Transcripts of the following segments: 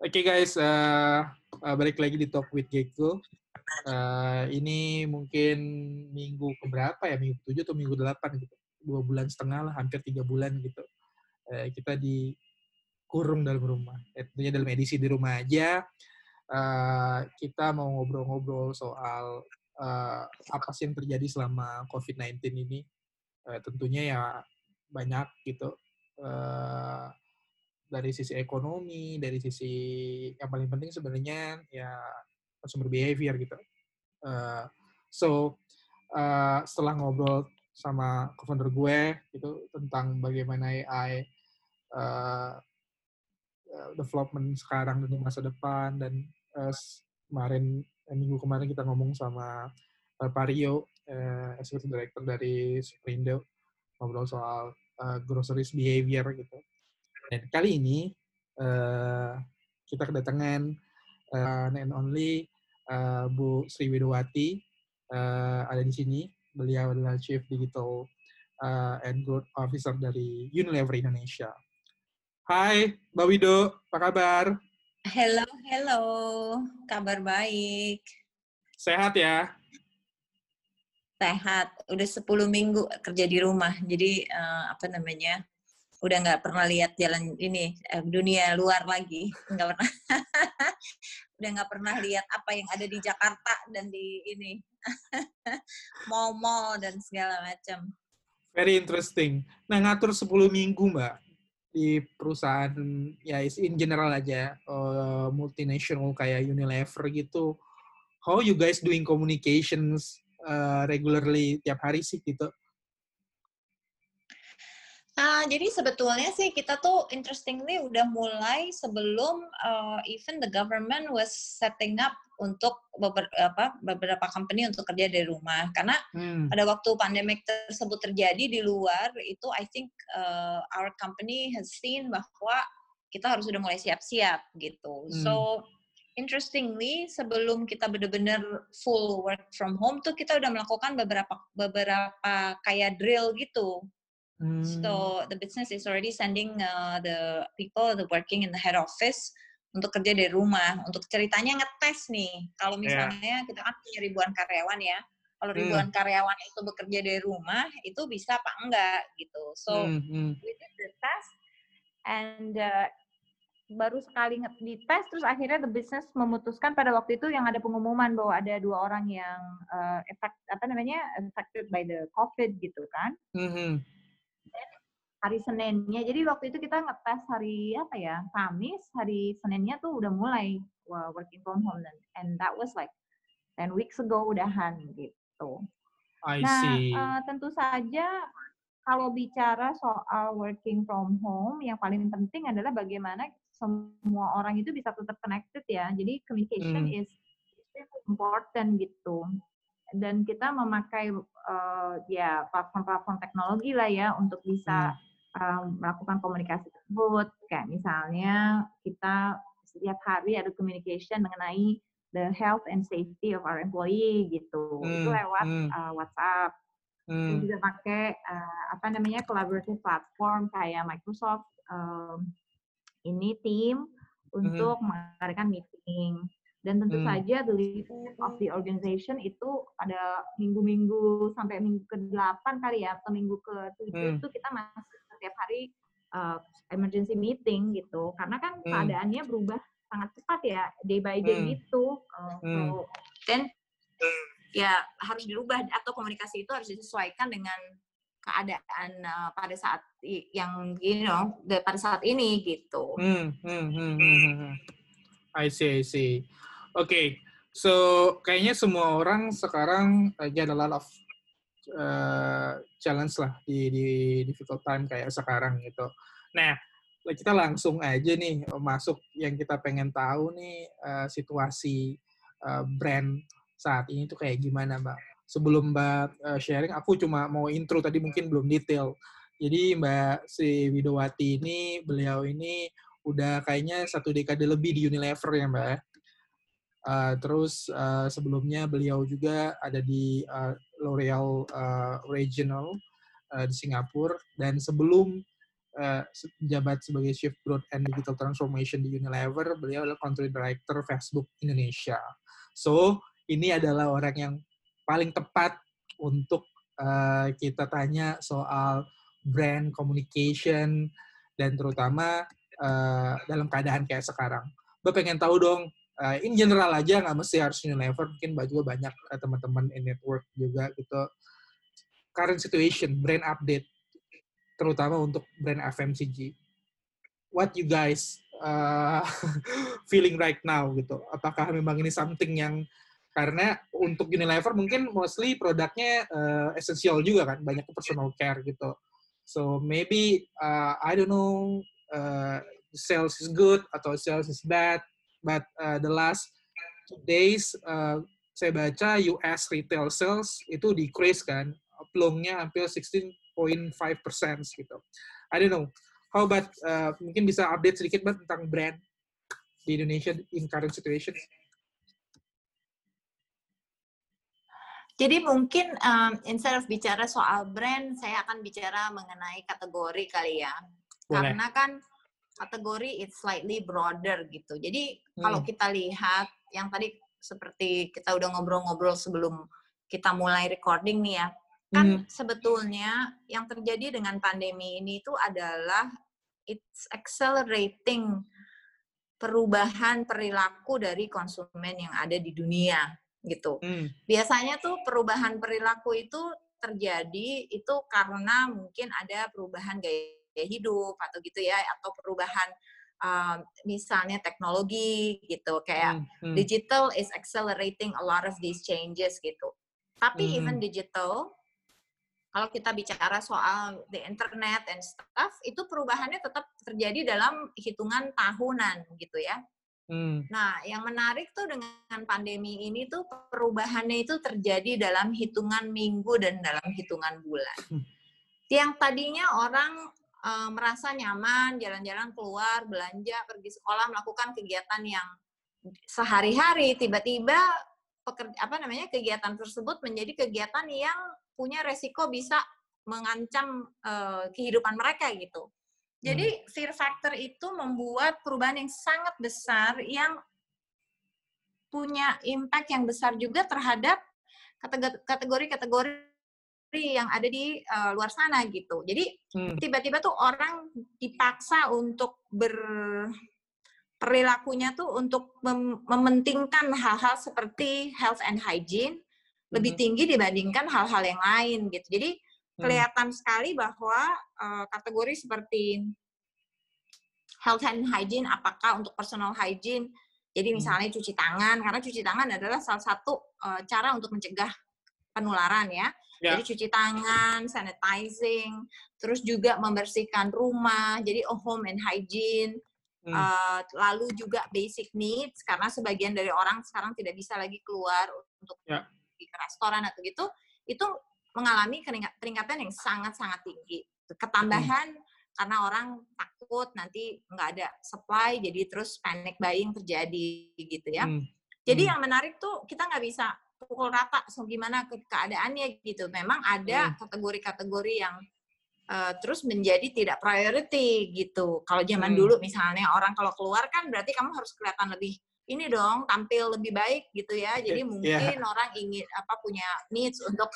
Oke okay guys, uh, uh, balik lagi di Talk with Gecko. Uh, ini mungkin minggu keberapa ya? Minggu 7 atau minggu 8 gitu. Dua bulan setengah lah, hampir tiga bulan gitu. Uh, kita dikurung dalam rumah. Eh, tentunya dalam edisi di rumah aja. Uh, kita mau ngobrol-ngobrol soal uh, apa sih yang terjadi selama COVID-19 ini. Uh, tentunya ya banyak gitu. Uh, dari sisi ekonomi, dari sisi yang paling penting sebenarnya ya consumer behavior gitu. Uh, so uh, setelah ngobrol sama co-founder gue gitu tentang bagaimana AI uh, development sekarang dan masa depan dan uh, kemarin minggu kemarin kita ngomong sama Pario, uh, executive director dari Superindo ngobrol soal uh, groceries behavior gitu dan kali ini uh, kita kedatangan uh, and only uh, Bu Sri Widowati uh, ada di sini. Beliau adalah Chief Digital uh, and Growth Officer dari Unilever Indonesia. Hai, Mbak Wido, apa kabar? Hello, hello. Kabar baik. Sehat ya? Sehat. Udah 10 minggu kerja di rumah. Jadi, uh, apa namanya, udah nggak pernah lihat jalan ini eh, dunia luar lagi. Nggak pernah. Udah nggak pernah lihat apa yang ada di Jakarta dan di ini. Mall-mall dan segala macam. Very interesting. Nah ngatur 10 minggu mbak di perusahaan ya in general aja uh, multinational kayak Unilever gitu. How you guys doing communications uh, regularly tiap hari sih gitu Uh, jadi sebetulnya sih kita tuh interestingly udah mulai sebelum uh, even the government was setting up untuk beberapa beberapa company untuk kerja dari rumah karena hmm. pada waktu pandemik tersebut terjadi di luar itu I think uh, our company has seen bahwa kita harus sudah mulai siap-siap gitu. Hmm. So interestingly sebelum kita benar-benar full work from home tuh kita udah melakukan beberapa beberapa kayak drill gitu Hmm. So the business is already sending uh, the people the working in the head office untuk kerja dari rumah. Untuk ceritanya ngetes nih. Kalau misalnya yeah. kita kan punya ribuan karyawan ya. Kalau hmm. ribuan hmm. karyawan itu bekerja dari rumah, itu bisa apa enggak gitu. So hmm. hmm. we did the test and uh, baru sekali dites terus akhirnya the business memutuskan pada waktu itu yang ada pengumuman bahwa ada dua orang yang uh, effect, apa namanya affected by the covid gitu kan. Mm -hmm hari Seninnya. Jadi waktu itu kita ngetes hari apa ya? Kamis, hari Seninnya tuh udah mulai working from home dan and that was like 10 weeks ago udahan gitu. I nah, Uh, tentu saja kalau bicara soal working from home, yang paling penting adalah bagaimana semua orang itu bisa tetap connected ya. Jadi communication hmm. is important gitu. Dan kita memakai uh, ya platform-platform teknologi lah ya untuk bisa hmm um, melakukan komunikasi tersebut. Kayak misalnya kita setiap hari ada communication mengenai the health and safety of our employee gitu. Hmm, itu lewat hmm. uh, WhatsApp. Hmm. Kita juga pakai uh, apa namanya collaborative platform kayak Microsoft um, ini tim untuk hmm. mengadakan meeting. Dan tentu hmm. saja the leader of the organization itu pada minggu-minggu sampai minggu ke-8 kali ya, atau minggu ke-7 hmm. itu kita masih setiap hari uh, emergency meeting gitu karena kan hmm. keadaannya berubah sangat cepat ya day by day hmm. gitu uh, hmm. dan ya harus dirubah atau komunikasi itu harus disesuaikan dengan keadaan uh, pada saat yang you know pada saat ini gitu. Hmm, hmm, hmm, hmm, hmm. I see, I see. Oke, okay. so kayaknya semua orang sekarang lagi ada lot of uh, challenge lah di, di difficult time kayak sekarang gitu. Nah, kita langsung aja nih masuk yang kita pengen tahu nih uh, situasi uh, brand saat ini tuh kayak gimana, Mbak. Sebelum Mbak uh, sharing, aku cuma mau intro tadi mungkin belum detail. Jadi Mbak si Widowati ini, beliau ini udah kayaknya satu dekade lebih di Unilever ya Mbak. Uh, terus uh, sebelumnya beliau juga ada di uh, L'Oreal uh, Regional uh, di Singapura dan sebelum uh, sebagai Chief Growth and Digital Transformation di Unilever. Beliau adalah Country Director Facebook Indonesia. So, ini adalah orang yang paling tepat untuk uh, kita tanya soal brand communication dan terutama uh, dalam keadaan kayak sekarang. Mbak pengen tahu dong, uh, in general aja nggak mesti harus Unilever, mungkin juga banyak uh, teman-teman in network juga gitu. Current situation, brand update, terutama untuk brand FMCG. What you guys uh, feeling right now gitu? Apakah memang ini something yang karena untuk Unilever mungkin mostly produknya uh, esensial juga kan, banyak personal care gitu. So maybe uh, I don't know uh, sales is good atau sales is bad, but uh, the last two days uh, saya baca US retail sales itu decrease kan, plongnya hampir 16 persen gitu. I don't know. How about uh, mungkin bisa update sedikit mbak tentang brand di Indonesia in current situation? Jadi mungkin um, instead of bicara soal brand, saya akan bicara mengenai kategori kali ya. Boleh. Karena kan kategori it's slightly broader gitu. Jadi hmm. kalau kita lihat yang tadi seperti kita udah ngobrol-ngobrol sebelum kita mulai recording nih ya, kan hmm. sebetulnya yang terjadi dengan pandemi ini itu adalah it's accelerating perubahan perilaku dari konsumen yang ada di dunia gitu. Hmm. Biasanya tuh perubahan perilaku itu terjadi itu karena mungkin ada perubahan gaya hidup atau gitu ya atau perubahan uh, misalnya teknologi gitu kayak hmm. Hmm. digital is accelerating a lot of these changes gitu. Tapi hmm. even digital kalau kita bicara soal the internet and stuff, itu perubahannya tetap terjadi dalam hitungan tahunan gitu ya. Hmm. Nah, yang menarik tuh dengan pandemi ini tuh perubahannya itu terjadi dalam hitungan minggu dan dalam hitungan bulan. Hmm. Yang tadinya orang e, merasa nyaman jalan-jalan keluar, belanja, pergi sekolah, melakukan kegiatan yang sehari-hari, tiba-tiba apa namanya kegiatan tersebut menjadi kegiatan yang punya resiko bisa mengancam uh, kehidupan mereka gitu. Jadi hmm. fear factor itu membuat perubahan yang sangat besar yang punya impact yang besar juga terhadap kategori-kategori yang ada di uh, luar sana gitu. Jadi hmm. tiba-tiba tuh orang dipaksa untuk ber perilakunya tuh untuk mem mementingkan hal-hal seperti health and hygiene lebih mm-hmm. tinggi dibandingkan hal-hal yang lain gitu. Jadi mm. kelihatan sekali bahwa uh, kategori seperti health and hygiene apakah untuk personal hygiene jadi mm. misalnya cuci tangan karena cuci tangan adalah salah satu uh, cara untuk mencegah penularan ya. Yeah. Jadi cuci tangan, sanitizing, terus juga membersihkan rumah, jadi home and hygiene. Hmm. Uh, lalu juga basic needs karena sebagian dari orang sekarang tidak bisa lagi keluar untuk yeah pergi ke restoran atau gitu itu mengalami peningkatan yang sangat-sangat tinggi. Ketambahan hmm. karena orang takut nanti nggak ada supply, jadi terus panic buying terjadi gitu ya. Hmm. Jadi hmm. yang menarik tuh kita nggak bisa pukul rata so gimana ke keadaannya gitu. Memang ada hmm. kategori-kategori hmm. yang uh, terus menjadi tidak priority gitu. Kalau zaman hmm. dulu misalnya orang kalau keluar kan berarti kamu harus kelihatan lebih ini dong tampil lebih baik gitu ya. Jadi iya. mungkin yeah. orang ingin apa punya needs untuk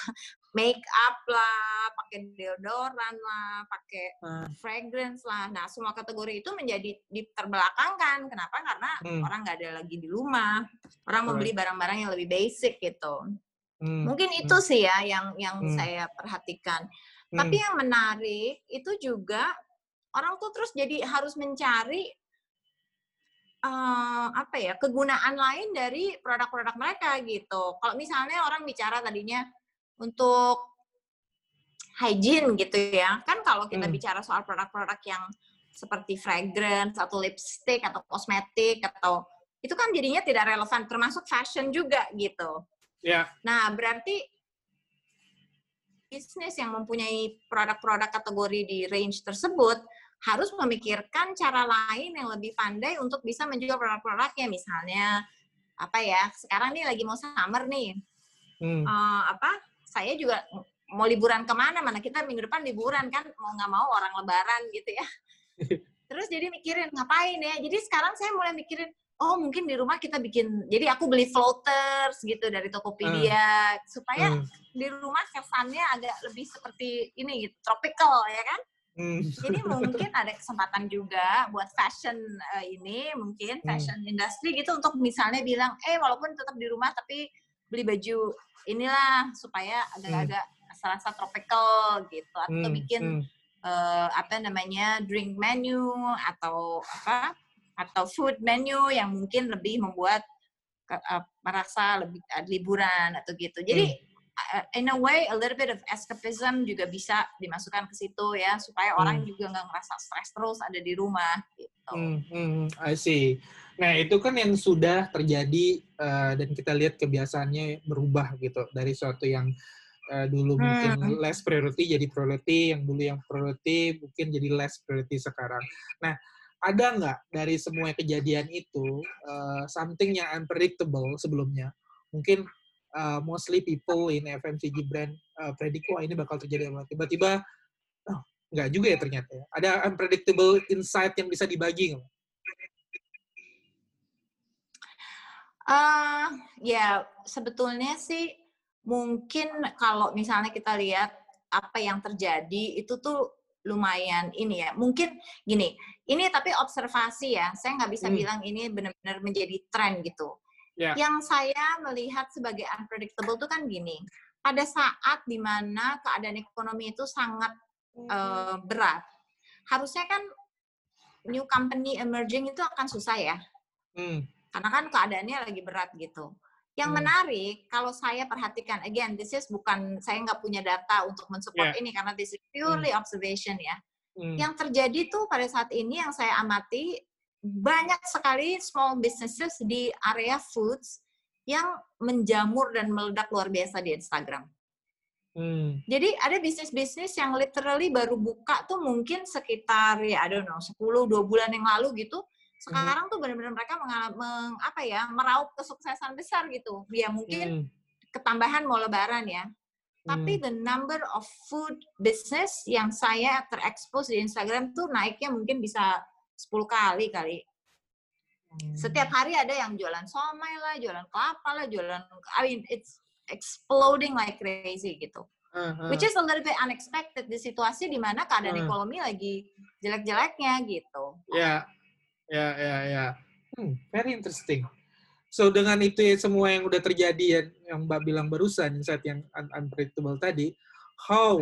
make up lah, pakai deodoran lah, pakai hmm. fragrance lah. Nah, semua kategori itu menjadi diterbelakangkan. Kenapa? Karena hmm. orang nggak ada lagi di rumah. Orang membeli barang-barang yang lebih basic gitu. Hmm. Mungkin hmm. itu sih ya yang yang hmm. saya perhatikan. Hmm. Tapi yang menarik itu juga orang tuh terus jadi harus mencari uh, apa ya kegunaan lain dari produk-produk mereka gitu. Kalau misalnya orang bicara tadinya untuk hygiene gitu ya, kan kalau kita hmm. bicara soal produk-produk yang seperti fragrance atau lipstick atau kosmetik atau itu kan jadinya tidak relevan termasuk fashion juga gitu. Ya. Yeah. Nah berarti bisnis yang mempunyai produk-produk kategori di range tersebut harus memikirkan cara lain yang lebih pandai untuk bisa menjual produk-produknya misalnya apa ya sekarang nih lagi mau summer nih hmm. uh, apa saya juga mau liburan ke mana mana kita minggu depan liburan kan mau nggak mau orang lebaran gitu ya terus jadi mikirin ngapain ya jadi sekarang saya mulai mikirin oh mungkin di rumah kita bikin jadi aku beli floaters gitu dari Tokopedia hmm. supaya hmm. di rumah kesannya agak lebih seperti ini gitu tropical ya kan hmm. jadi mungkin ada kesempatan juga buat fashion uh, ini mungkin hmm. fashion hmm. industry gitu untuk misalnya bilang eh walaupun tetap di rumah tapi beli baju inilah supaya agak-agak hmm. serasa tropical gitu atau hmm. bikin hmm. Uh, apa namanya drink menu atau apa atau food menu yang mungkin lebih membuat uh, merasa lebih uh, liburan atau gitu. Jadi hmm. Uh, in a way a little bit of escapism juga bisa dimasukkan ke situ ya supaya hmm. orang juga nggak ngerasa stres terus ada di rumah gitu. Hmm, hmm, I see. Nah itu kan yang sudah terjadi uh, dan kita lihat kebiasaannya berubah gitu dari suatu yang uh, dulu hmm. mungkin less priority jadi priority, yang dulu yang priority mungkin jadi less priority sekarang. Nah ada nggak dari semua kejadian itu uh, something yang unpredictable sebelumnya? Mungkin uh, mostly people in FMCG brand uh, wah ini bakal terjadi apa? Tiba-tiba oh, nggak juga ya ternyata. Ya. Ada unpredictable insight yang bisa dibagi nggak? Uh, ya sebetulnya sih mungkin kalau misalnya kita lihat apa yang terjadi itu tuh lumayan ini ya. Mungkin gini, ini tapi observasi ya. Saya nggak bisa hmm. bilang ini benar-benar menjadi tren gitu. Yeah. Yang saya melihat sebagai unpredictable itu kan gini. Pada saat di mana keadaan ekonomi itu sangat uh, berat, harusnya kan new company emerging itu akan susah ya. Hmm. Karena kan keadaannya lagi berat gitu. Yang hmm. menarik kalau saya perhatikan, again, this is bukan saya nggak punya data untuk mensupport yeah. ini karena this is purely hmm. observation ya. Hmm. Yang terjadi tuh pada saat ini yang saya amati banyak sekali small businesses di area foods yang menjamur dan meledak luar biasa di Instagram. Hmm. Jadi ada bisnis-bisnis yang literally baru buka tuh mungkin sekitar ya I don't know 10 2 bulan yang lalu gitu Hmm. sekarang tuh benar-benar mereka meng, apa ya meraup kesuksesan besar gitu ya mungkin hmm. ketambahan mau lebaran ya tapi hmm. the number of food business yang saya terekspos di Instagram tuh naiknya mungkin bisa 10 kali kali hmm. setiap hari ada yang jualan somai lah jualan kelapa lah jualan I mean it's exploding like crazy gitu Uh-huh. Which is a little bit unexpected di situasi di mana keadaan uh. ekonomi lagi jelek-jeleknya gitu. Ya. Ya, ya, ya. Hmm, very interesting. So dengan itu ya, semua yang udah terjadi ya, yang Mbak bilang barusan, saat yang un unpredictable tadi, how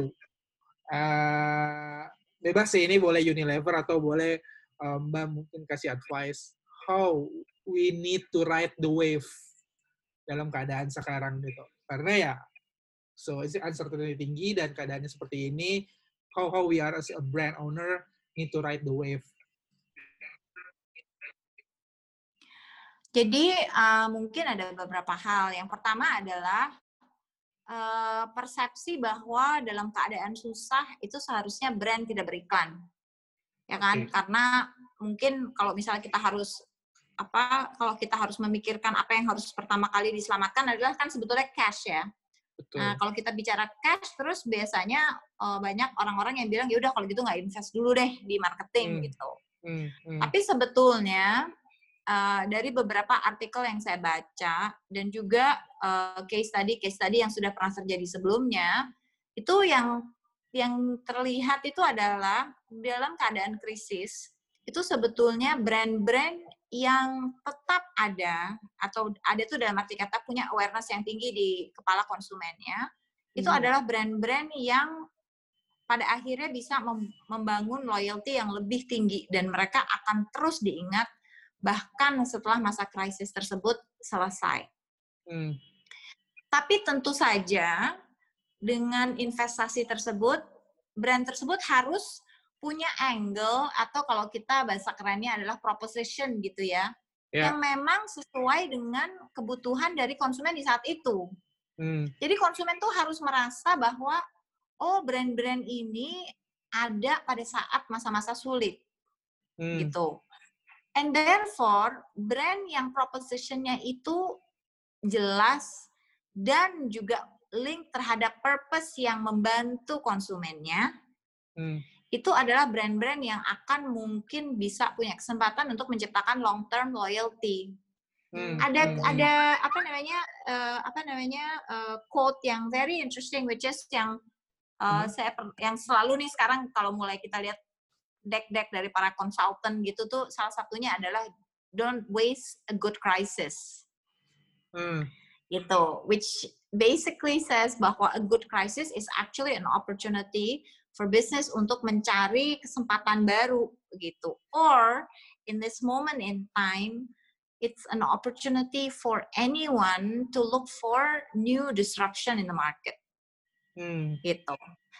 uh, bebas sih ini boleh Unilever atau boleh uh, Mbak mungkin kasih advice how we need to ride the wave dalam keadaan sekarang gitu. Karena ya so uncertainty tinggi dan keadaannya seperti ini, how how we are as a brand owner need to ride the wave Jadi uh, mungkin ada beberapa hal. Yang pertama adalah uh, persepsi bahwa dalam keadaan susah itu seharusnya brand tidak beriklan, ya kan? Okay. Karena mungkin kalau misalnya kita harus apa, kalau kita harus memikirkan apa yang harus pertama kali diselamatkan adalah kan sebetulnya cash ya. Betul. Nah, kalau kita bicara cash, terus biasanya uh, banyak orang-orang yang bilang ya udah kalau gitu nggak invest dulu deh di marketing hmm. gitu. Hmm. Hmm. Tapi sebetulnya uh, dari beberapa artikel yang saya baca dan juga uh, case study case study yang sudah pernah terjadi sebelumnya itu yang yang terlihat itu adalah dalam keadaan krisis itu sebetulnya brand-brand yang tetap ada atau ada tuh dalam arti kata punya awareness yang tinggi di kepala konsumennya itu hmm. adalah brand-brand yang pada akhirnya bisa membangun loyalty yang lebih tinggi dan mereka akan terus diingat bahkan setelah masa krisis tersebut selesai. Hmm. Tapi tentu saja dengan investasi tersebut, brand tersebut harus punya angle atau kalau kita bahasa kerennya adalah proposition gitu ya, yeah. yang memang sesuai dengan kebutuhan dari konsumen di saat itu. Hmm. Jadi konsumen tuh harus merasa bahwa oh brand-brand ini ada pada saat masa-masa sulit, hmm. gitu. And therefore, brand yang propositionnya itu jelas dan juga link terhadap purpose yang membantu konsumennya, Hmm. itu adalah brand-brand yang akan mungkin bisa punya kesempatan untuk menciptakan long term loyalty. Hmm. Ada Hmm. ada apa namanya eh, apa namanya eh, quote yang very interesting which is yang eh, Hmm. saya per- yang selalu nih sekarang kalau mulai kita lihat deck-deck dari para konsultan gitu tuh salah satunya adalah don't waste a good crisis Hmm. Gitu. Which basically says bahwa a good crisis is actually an opportunity for business untuk mencari kesempatan baru gitu. Or in this moment in time it's an opportunity for anyone to look for new disruption in the market. Hmm. gitu.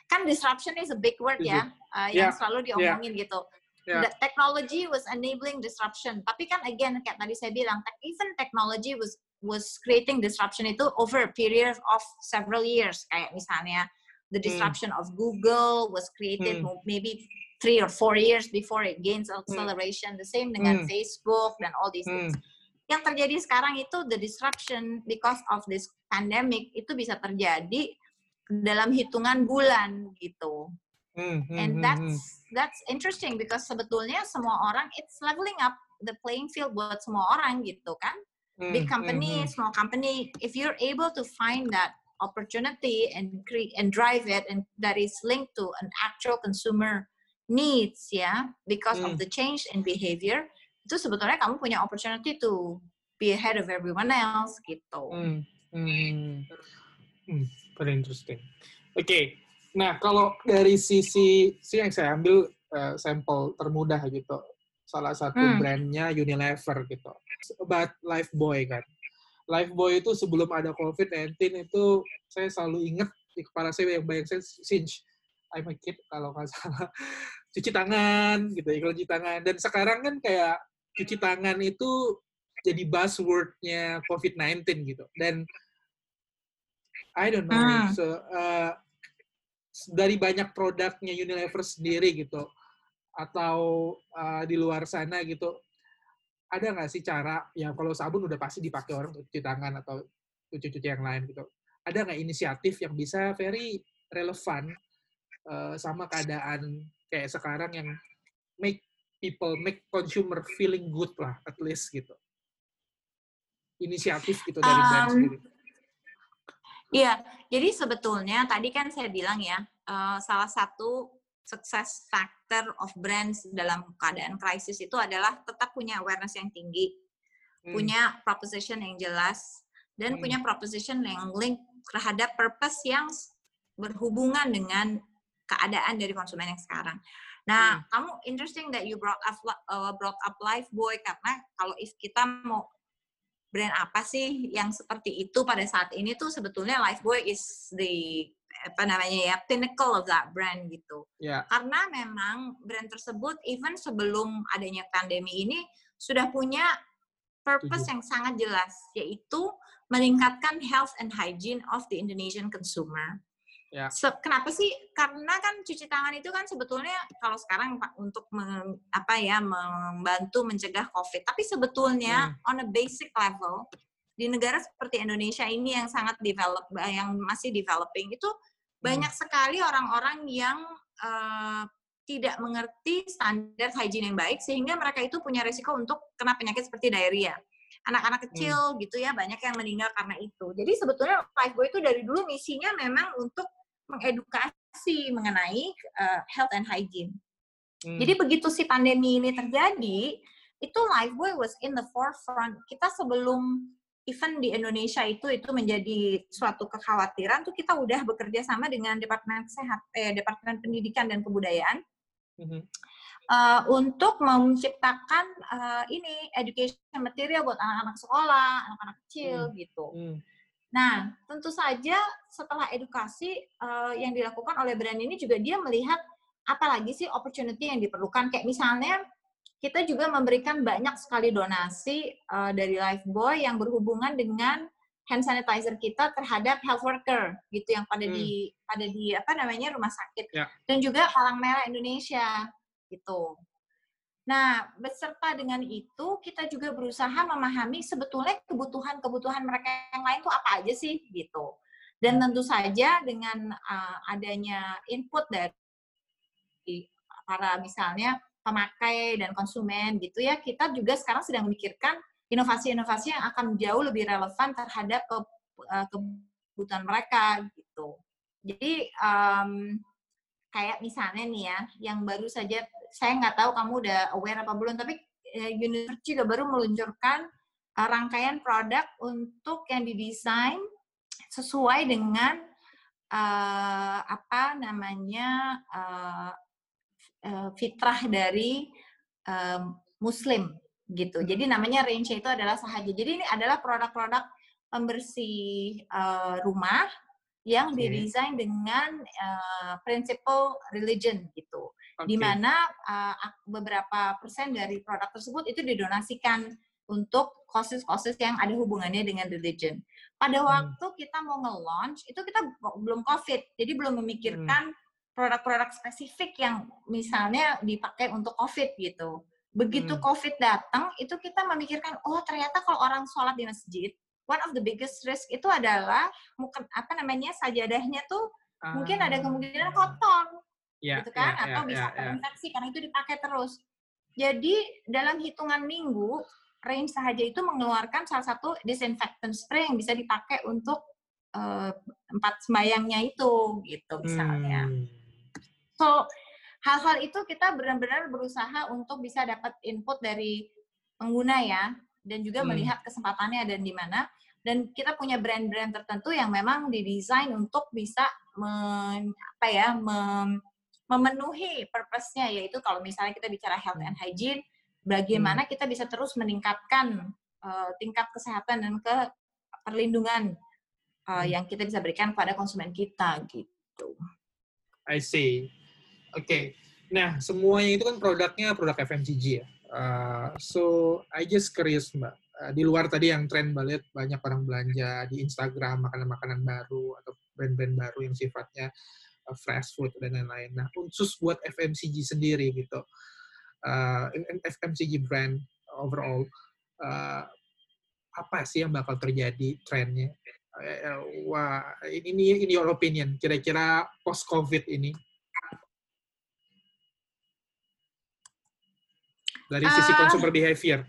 Kan disruption is a big word ya uh, yang Yeah, selalu diomongin gitu. Yeah. The technology was enabling disruption. Tapi kan again kayak tadi saya bilang even technology was was creating disruption itu over a period of several years kayak misalnya the Hmm. disruption of Google was created Hmm. maybe three or four years before it gains acceleration the same dengan Hmm. Facebook dan all these Hmm. things yang terjadi sekarang itu the disruption because of this pandemic itu bisa terjadi dalam hitungan bulan gitu Hmm. Hmm. and Hmm. that's Hmm. that's interesting because sebetulnya semua orang it's leveling up the playing field buat semua orang gitu kan Hmm. big company Hmm. small company if you're able to find that opportunity and create and drive it and that is linked to an actual consumer needs ya because Hmm. of the change in behavior itu sebetulnya kamu punya opportunity to be ahead of everyone else gitu Hmm. Hmm. Hmm. Very interesting. Oke. Nah, kalau dari sisi si yang saya ambil eh, sampel termudah gitu, salah satu Hmm. brandnya Unilever gitu. About Lifebuoy kan. Lifebuoy itu sebelum ada COVID-19 itu saya selalu inget di kepala saya yang banyak saya since I'm a kid kalau nggak salah cuci tangan gitu iklan cuci tangan dan sekarang kan kayak cuci tangan itu jadi buzzwordnya COVID-19 gitu dan I don't know Hmm. so, uh, dari banyak produknya Unilever sendiri gitu atau uh, di luar sana gitu ada nggak sih cara ya kalau sabun udah pasti dipakai orang untuk cuci tangan atau cuci-cuci yang lain gitu? Ada nggak inisiatif yang bisa very relevan uh, sama keadaan kayak sekarang yang make people make consumer feeling good lah at least gitu? Inisiatif gitu dari brand Um, sendiri. Iya, jadi sebetulnya tadi kan saya bilang ya, eh, salah satu success factor of brands dalam keadaan krisis itu adalah tetap punya awareness yang tinggi, Hmm. punya proposition yang jelas, dan Hmm. punya proposition yang link terhadap purpose yang berhubungan dengan keadaan dari konsumen yang sekarang. Nah, kamu interesting that you brought up uh, brought up Lifebuoy karena kalau if kita mau brand apa sih yang seperti itu pada saat ini tuh sebetulnya Lifebuoy is the apa namanya ya pinnacle of that brand gitu. ya Karena memang brand tersebut even sebelum adanya pandemi ini sudah punya purpose Setuju. yang sangat jelas yaitu meningkatkan health and hygiene of the Indonesian consumer. Ya. Se- kenapa sih? Karena kan cuci tangan itu kan sebetulnya kalau sekarang untuk mem- apa ya membantu mencegah COVID. Tapi sebetulnya Hmm. on a basic level di negara seperti Indonesia ini yang sangat develop, yang masih developing itu banyak sekali orang-orang yang eh, tidak mengerti standar hygiene yang baik sehingga mereka itu punya risiko untuk kena penyakit seperti diarrhea. Anak-anak kecil gitu ya banyak yang meninggal karena itu. Jadi sebetulnya Lifebuoy itu dari dulu misinya memang untuk mengedukasi mengenai uh, health and hygiene. Hmm. Jadi begitu si pandemi ini terjadi, itu Lifebuoy was in the forefront. Kita sebelum even di Indonesia itu itu menjadi suatu kekhawatiran tuh kita udah bekerja sama dengan Departemen Sehat eh Departemen Pendidikan dan Kebudayaan Mhm. uh, untuk menciptakan uh, ini education material buat anak-anak sekolah, anak-anak kecil gitu. Hmm. Nah, tentu saja setelah edukasi uh, yang dilakukan oleh brand ini juga dia melihat apalagi sih opportunity yang diperlukan. Kayak misalnya kita juga memberikan banyak sekali donasi uh, dari Lifebuoy yang berhubungan dengan hand sanitizer kita terhadap health worker gitu yang pada Hmm. di pada di apa namanya rumah sakit Ya. dan juga Palang Merah Indonesia gitu. Nah, beserta dengan itu kita juga berusaha memahami sebetulnya kebutuhan-kebutuhan mereka yang lain tuh apa aja sih gitu. Dan tentu saja dengan uh, adanya input dari para misalnya pemakai dan konsumen gitu ya, kita juga sekarang sedang memikirkan inovasi-inovasi yang akan jauh lebih relevan terhadap ke, uh, kebutuhan mereka gitu. Jadi um, kayak misalnya nih ya, yang baru saja saya nggak tahu kamu udah aware apa belum, tapi uh, University juga baru meluncurkan uh, rangkaian produk untuk yang didesain sesuai dengan uh, apa namanya uh, uh, fitrah dari uh, Muslim gitu. Jadi namanya range itu adalah sahaja. Jadi ini adalah produk-produk pembersih uh, rumah yang okay. didesain dengan uh, prinsipal religion gitu. Okay. Di mana uh, beberapa persen dari produk tersebut itu didonasikan untuk causes-causes yang ada hubungannya dengan religion. Pada hmm. waktu kita mau nge-launch, itu kita belum COVID, jadi belum memikirkan hmm. Produk-produk spesifik yang misalnya dipakai untuk COVID gitu. Begitu hmm. COVID datang, itu kita memikirkan, oh ternyata kalau orang sholat di masjid, one of the biggest risk itu adalah mungkin apa namanya sajadahnya tuh uh, mungkin ada kemungkinan ah. kotor yeah, gitu kan yeah, atau yeah, bisa yeah, terinfeksi yeah. karena itu dipakai terus jadi dalam hitungan minggu range sahaja itu mengeluarkan salah satu disinfectant spray yang bisa dipakai untuk uh, tempat sembayangnya itu gitu misalnya hmm. So hal-hal itu kita benar-benar berusaha untuk bisa dapat input dari pengguna ya dan juga hmm. melihat kesempatannya dan di mana dan kita punya brand-brand tertentu yang memang didesain untuk bisa men, apa ya mem, memenuhi purpose-nya yaitu kalau misalnya kita bicara health and hygiene bagaimana hmm. kita bisa terus meningkatkan uh, tingkat kesehatan dan ke perlindungan uh, yang kita bisa berikan kepada konsumen kita gitu. I see. Oke. Okay. Nah, semuanya itu kan produknya produk FMCG ya. Uh, so I just curious mbak, uh, di luar tadi yang tren balik banyak orang belanja di Instagram makanan-makanan baru atau brand-brand baru yang sifatnya uh, fast food dan lain-lain. Nah khusus buat FMCG sendiri gitu, uh, FMCG brand overall, uh, apa sih yang bakal terjadi trennya? Uh, wah ini ini your opinion kira-kira post COVID ini dari sisi uh, consumer behavior?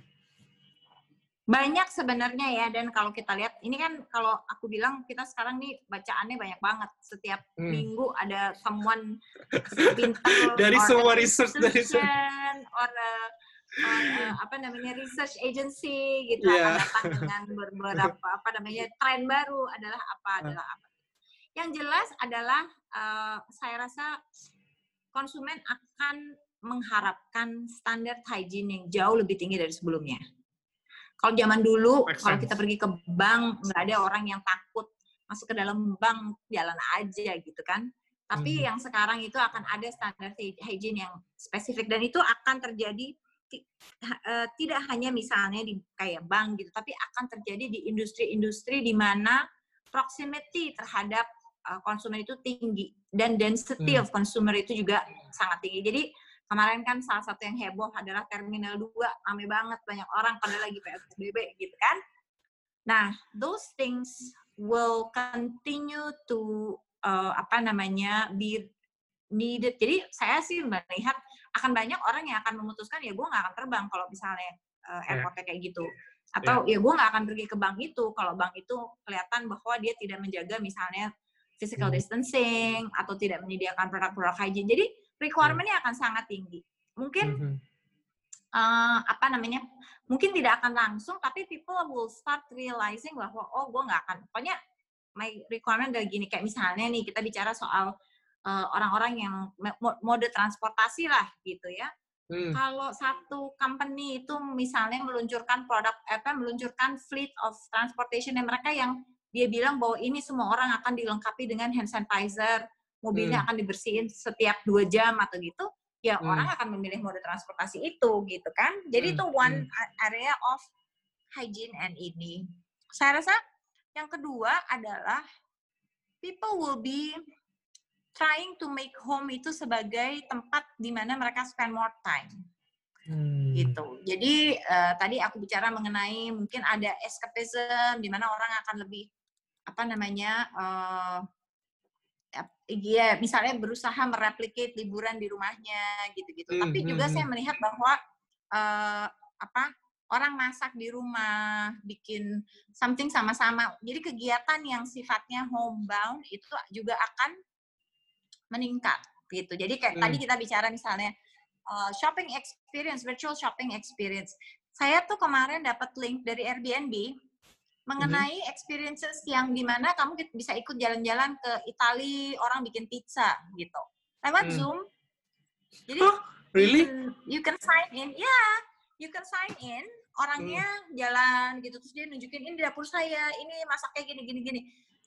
Banyak sebenarnya ya, dan kalau kita lihat, ini kan kalau aku bilang kita sekarang nih bacaannya banyak banget. Setiap hmm. minggu ada someone dari semua research dari semua. Or, or apa namanya research agency gitu yeah. datang dengan beberapa apa namanya tren baru adalah apa hmm. adalah apa. Yang jelas adalah uh, saya rasa konsumen akan mengharapkan standar hygiene yang jauh lebih tinggi dari sebelumnya. Kalau zaman dulu, kalau kita pergi ke bank, nggak ada orang yang takut masuk ke dalam bank, jalan aja gitu kan. Tapi hmm. yang sekarang itu akan ada standar hygiene yang spesifik dan itu akan terjadi uh, tidak hanya misalnya di kayak bank gitu, tapi akan terjadi di industri-industri di mana proximity terhadap uh, konsumen itu tinggi dan density hmm. of consumer itu juga sangat tinggi. Jadi Kemarin kan salah satu yang heboh adalah Terminal 2, rame banget, banyak orang pada lagi PSBB gitu kan. Nah, those things will continue to uh, apa namanya be needed. Jadi saya sih melihat akan banyak orang yang akan memutuskan ya gue nggak akan terbang kalau misalnya uh, airportnya kayak gitu. Atau yeah. ya gue nggak akan pergi ke bank itu kalau bank itu kelihatan bahwa dia tidak menjaga misalnya physical hmm. distancing atau tidak menyediakan produk-produk hygiene. Jadi requirementnya akan sangat tinggi. Mungkin mm -hmm. uh, apa namanya? Mungkin tidak akan langsung, tapi people will start realizing bahwa oh gue nggak akan. Pokoknya my requirement udah gini kayak misalnya nih kita bicara soal eh, orang-orang uh, yang mode transportasi lah gitu ya. Hmm. Kalau satu company itu misalnya meluncurkan produk apa meluncurkan fleet of transportation yang mereka yang dia bilang bahwa ini semua orang akan dilengkapi dengan hand sanitizer, mobilnya hmm. akan dibersihin setiap dua jam atau gitu, ya hmm. orang akan memilih mode transportasi itu gitu kan. Jadi hmm. itu one hmm. area of hygiene and ini. Saya rasa yang kedua adalah people will be trying to make home itu sebagai tempat di mana mereka spend more time. Hmm. gitu. Jadi uh, tadi aku bicara mengenai mungkin ada escapism di mana orang akan lebih apa namanya uh, ya misalnya berusaha mereplikasi liburan di rumahnya gitu-gitu. Hmm, Tapi hmm, juga hmm. saya melihat bahwa uh, apa orang masak di rumah, bikin something sama-sama. Jadi kegiatan yang sifatnya homebound itu juga akan meningkat gitu. Jadi kayak hmm. tadi kita bicara misalnya uh, shopping experience, virtual shopping experience. Saya tuh kemarin dapat link dari Airbnb mengenai mm-hmm. experiences yang di mana kamu bisa ikut jalan-jalan ke Italia, orang bikin pizza gitu lewat mm. Zoom. Jadi huh? really? You can, you can sign in, ya, yeah, you can sign in. Orangnya mm. jalan gitu terus dia nunjukin ini dapur saya, ini masaknya gini gini gini.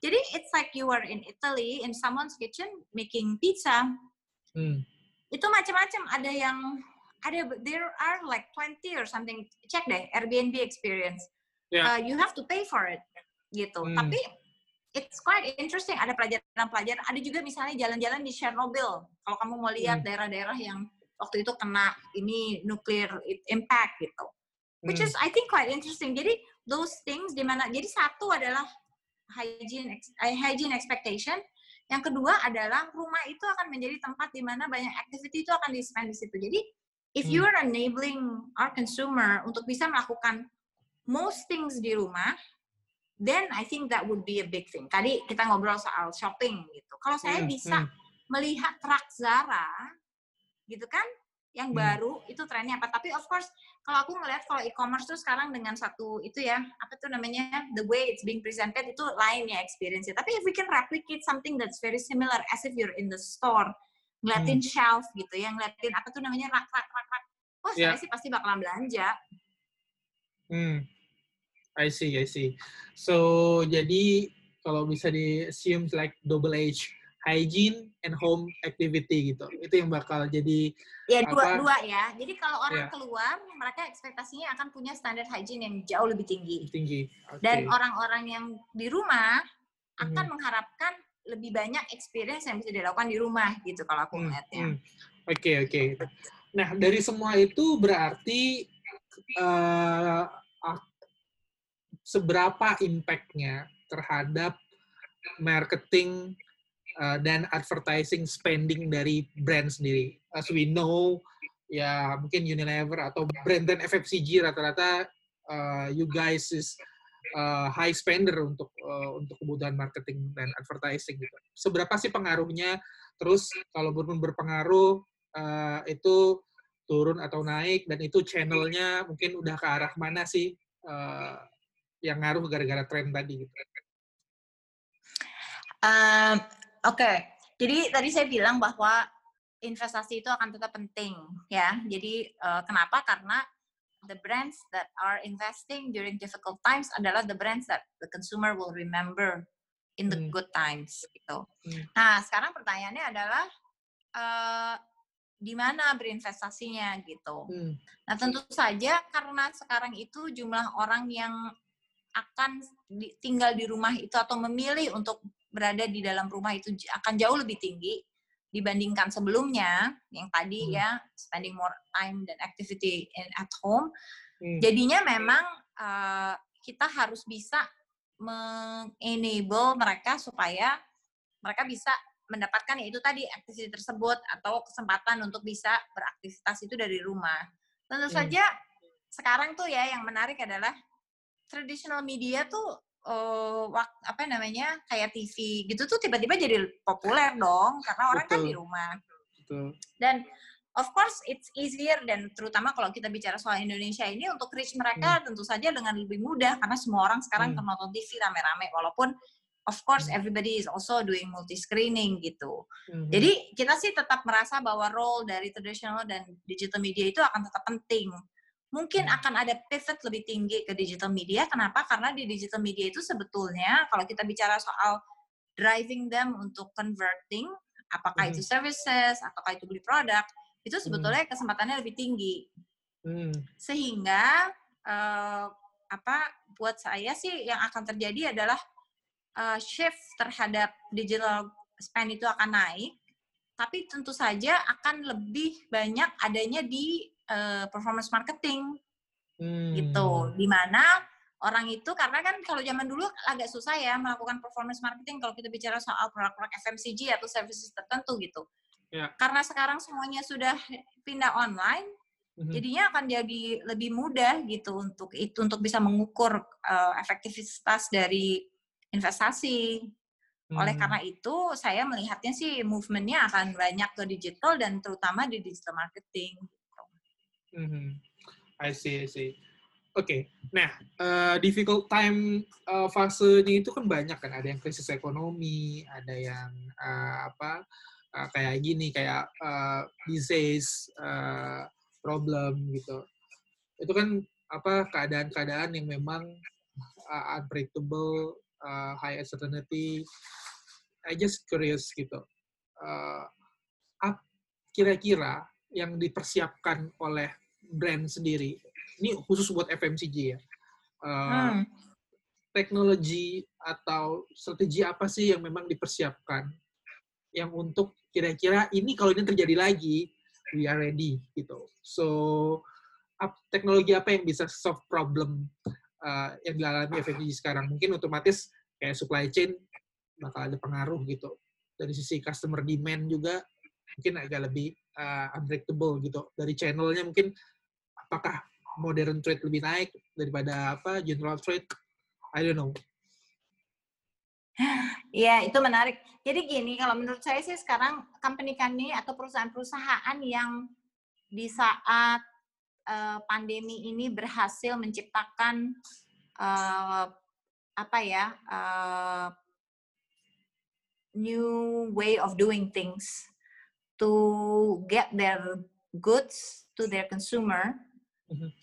Jadi it's like you are in Italy in someone's kitchen making pizza. Mm. Itu macam-macam. Ada yang ada there are like 20 or something. Cek deh Airbnb experience yeah. uh, you have to pay for it gitu. Hmm. Tapi it's quite interesting. Ada pelajaran-pelajaran. Ada juga misalnya jalan-jalan di Chernobyl. Kalau kamu mau lihat hmm. daerah-daerah hmm. yang waktu itu kena ini nuclear impact gitu. Which hmm. is I think quite interesting. Jadi those things di mana jadi satu adalah hygiene eh, hygiene expectation. Yang kedua adalah rumah itu akan menjadi tempat di mana banyak activity itu akan di spend di situ. Jadi if hmm. you are enabling our consumer untuk bisa melakukan most things di rumah, then I think that would be a big thing. Tadi kita ngobrol soal shopping gitu. Kalau saya hmm, bisa hmm. melihat rak Zara, gitu kan, yang hmm. baru itu trennya apa? Tapi of course, kalau aku ngelihat kalau e-commerce tuh sekarang dengan satu itu ya, apa tuh namanya, the way it's being presented itu lain ya experience -nya. Tapi if we can replicate something that's very similar as if you're in the store, ngeliatin hmm. shelf gitu ya, ngeliatin apa tuh namanya rak rak rak rak. Oh, yeah. saya sih pasti bakalan belanja. Hmm. I see, I see. So jadi kalau bisa di assume like double H hygiene and home activity gitu. Itu yang bakal jadi Ya dua-dua ya. Jadi kalau orang yeah. keluar, mereka ekspektasinya akan punya standar hygiene yang jauh lebih tinggi. Tinggi. Okay. Dan orang-orang yang di rumah akan hmm. mengharapkan lebih banyak experience yang bisa dilakukan di rumah gitu kalau aku hmm, melihatnya. Oke, hmm. oke. Okay, okay. Nah, dari semua itu berarti uh, seberapa impact-nya terhadap marketing uh, dan advertising spending dari brand sendiri. As we know, ya mungkin Unilever atau brand dan FFCG rata-rata uh, you guys is uh, high spender untuk uh, untuk kebutuhan marketing dan advertising gitu. Seberapa sih pengaruhnya? Terus kalau belum berpengaruh uh, itu turun atau naik dan itu channelnya mungkin udah ke arah mana sih? Uh, yang ngaruh gara-gara tren tadi gitu? Um, Oke, okay. jadi tadi saya bilang bahwa investasi itu akan tetap penting ya. Jadi uh, kenapa? Karena the brands that are investing during difficult times adalah the brands that the consumer will remember in the hmm. good times gitu. Hmm. Nah, sekarang pertanyaannya adalah uh, di mana berinvestasinya gitu. Hmm. Nah, tentu saja karena sekarang itu jumlah orang yang akan di, tinggal di rumah itu atau memilih untuk berada di dalam rumah itu akan jauh lebih tinggi dibandingkan sebelumnya yang tadi hmm. ya spending more time dan activity in, at home. Hmm. Jadinya memang uh, kita harus bisa mengenable mereka supaya mereka bisa mendapatkan yaitu tadi aktivitas tersebut atau kesempatan untuk bisa beraktivitas itu dari rumah. Tentu hmm. saja sekarang tuh ya yang menarik adalah traditional media tuh uh, apa namanya kayak TV gitu tuh tiba-tiba jadi populer dong karena orang Betul. kan di rumah. Betul. Dan of course it's easier dan terutama kalau kita bicara soal Indonesia ini untuk reach mereka hmm. tentu saja dengan lebih mudah karena semua orang sekarang hmm. nonton TV rame-rame walaupun of course hmm. everybody is also doing multi screening gitu. Hmm. Jadi kita sih tetap merasa bahwa role dari traditional dan digital media itu akan tetap penting mungkin hmm. akan ada pivot lebih tinggi ke digital media. Kenapa? Karena di digital media itu sebetulnya kalau kita bicara soal driving them untuk converting, apakah itu hmm. services, apakah itu beli produk, itu sebetulnya hmm. kesempatannya lebih tinggi. Sehingga uh, apa buat saya sih yang akan terjadi adalah uh, shift terhadap digital spend itu akan naik, tapi tentu saja akan lebih banyak adanya di uh, performance marketing gitu. hmm. gitu di mana orang itu karena kan kalau zaman dulu agak susah ya melakukan performance marketing kalau kita bicara soal produk-produk FMCG atau services tertentu gitu. Ya. Karena sekarang semuanya sudah pindah online, Mhm. jadinya akan jadi lebih mudah gitu untuk itu untuk bisa mengukur uh, efektivitas dari investasi. Oleh Mhm. karena itu, saya melihatnya sih movementnya akan banyak ke digital dan terutama di digital marketing. Mhm. I see, I see. Oke, nah eh, difficult time eh, fasenya itu kan banyak kan. Ada yang krisis ekonomi, ada yang eh, apa eh, kayak gini, kayak eh, disease, eh, problem gitu. Itu kan apa keadaan-keadaan yang memang uh, unpredictable, uh, high uncertainty. I just curious gitu. Uh, kira-kira yang dipersiapkan oleh brand sendiri, ini khusus buat FMCG ya, uh, Hmm. teknologi atau strategi apa sih yang memang dipersiapkan yang untuk kira-kira ini kalau ini terjadi lagi we are ready gitu. So ap- teknologi apa yang bisa solve problem uh, yang dialami FMCG sekarang? Mungkin otomatis kayak supply chain bakal ada pengaruh gitu. Dari sisi customer demand juga mungkin agak lebih uh, unpredictable gitu. Dari channelnya mungkin apakah modern trade lebih naik daripada apa general trade? I don't know. Iya, itu menarik. Jadi gini, kalau menurut saya sih sekarang company-company atau perusahaan-perusahaan yang di saat eh, pandemi ini berhasil menciptakan eh, apa ya eh, new way of doing things to get their goods to their consumer.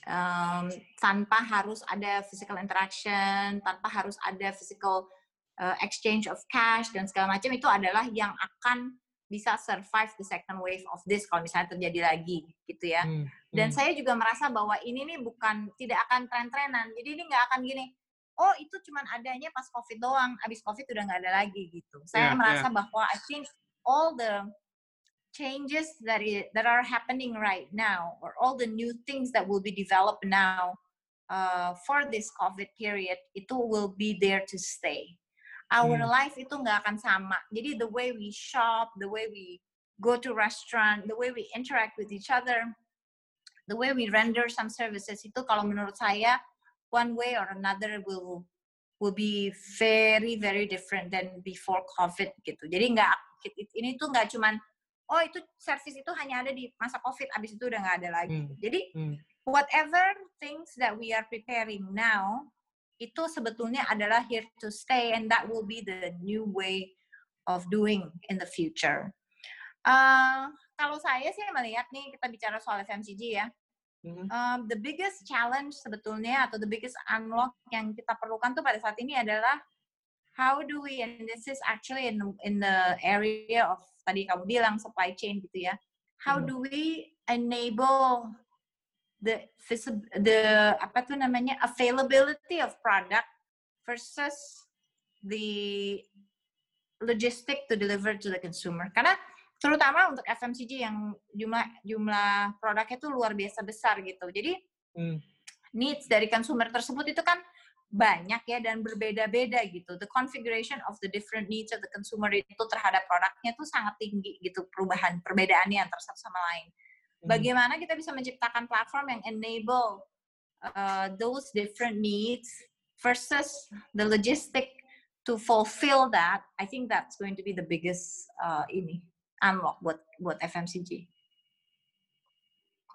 Um, tanpa harus ada physical interaction, tanpa harus ada physical uh, exchange of cash dan segala macam itu adalah yang akan bisa survive the second wave of this kalau misalnya terjadi lagi gitu ya. Hmm, Dan hmm. saya juga merasa bahwa ini nih bukan tidak akan tren-trenan. Jadi ini nggak akan gini. Oh itu cuman adanya pas COVID doang. Abis COVID udah nggak ada lagi gitu. Saya Ya, merasa bahwa I think all the changes that i- that are happening right now, or all the new things that will be developed now uh, for this COVID period, itu will be there to stay. Our Hmm. life itu nggak akan sama. Jadi the way we shop, the way we go to restaurant, the way we interact with each other, the way we render some services itu kalau menurut saya one way or another will will be very very different than before COVID gitu. Jadi nggak ini tuh nggak cuman oh itu service itu hanya ada di masa COVID, abis itu udah nggak ada lagi. Hmm. Jadi Hmm. whatever things that we are preparing now itu sebetulnya adalah here to stay and that will be the new way of doing in the future. Uh, kalau saya sih melihat nih kita bicara soal FMCG ya, Mhm. um, the biggest challenge sebetulnya atau the biggest unlock yang kita perlukan tuh pada saat ini adalah how do we and this is actually in in the area of tadi kamu bilang supply chain gitu ya. How Hmm. do we enable the the apa tuh namanya availability of product versus the logistic to deliver to the consumer. Karena terutama untuk FMCG yang jumlah jumlah produknya itu luar biasa besar gitu. Jadi Hmm. needs dari consumer tersebut itu kan banyak ya dan berbeda-beda gitu. The configuration of the different needs of the consumer itu terhadap produknya itu sangat tinggi gitu perubahan perbedaannya antara satu sama lain. Hmm. Bagaimana kita bisa menciptakan platform yang enable uh, those different needs versus the logistic to fulfill that, I think that's going to be the biggest uh, ini unlock buat buat FMCG.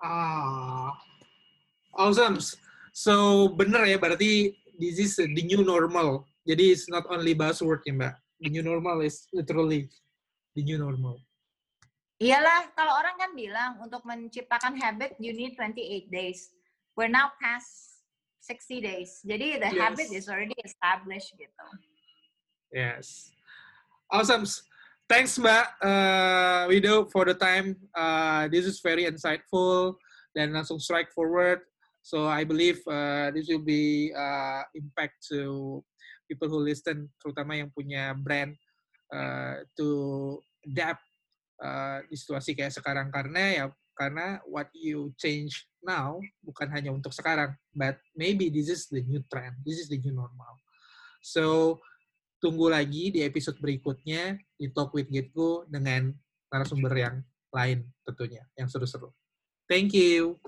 Ah, awesome. So bener ya berarti this is the new normal. Jadi it's not only buzzword ya mbak. The new normal is literally the new normal. Iyalah, kalau orang kan bilang untuk menciptakan habit you need 28 days. We're now past 60 days. Jadi the Yes. habit is already established gitu. Yes. Awesome. Thanks Mbak uh, Widow for the time. Uh, this is very insightful dan langsung strike forward. So I believe uh, this will be uh, impact to people who listen, terutama yang punya brand uh, to adapt uh, di situasi kayak sekarang karena ya karena what you change now bukan hanya untuk sekarang, but maybe this is the new trend, this is the new normal. So, tunggu lagi di episode berikutnya di Talk with Gitgo dengan narasumber yang lain tentunya, yang seru-seru. Thank you.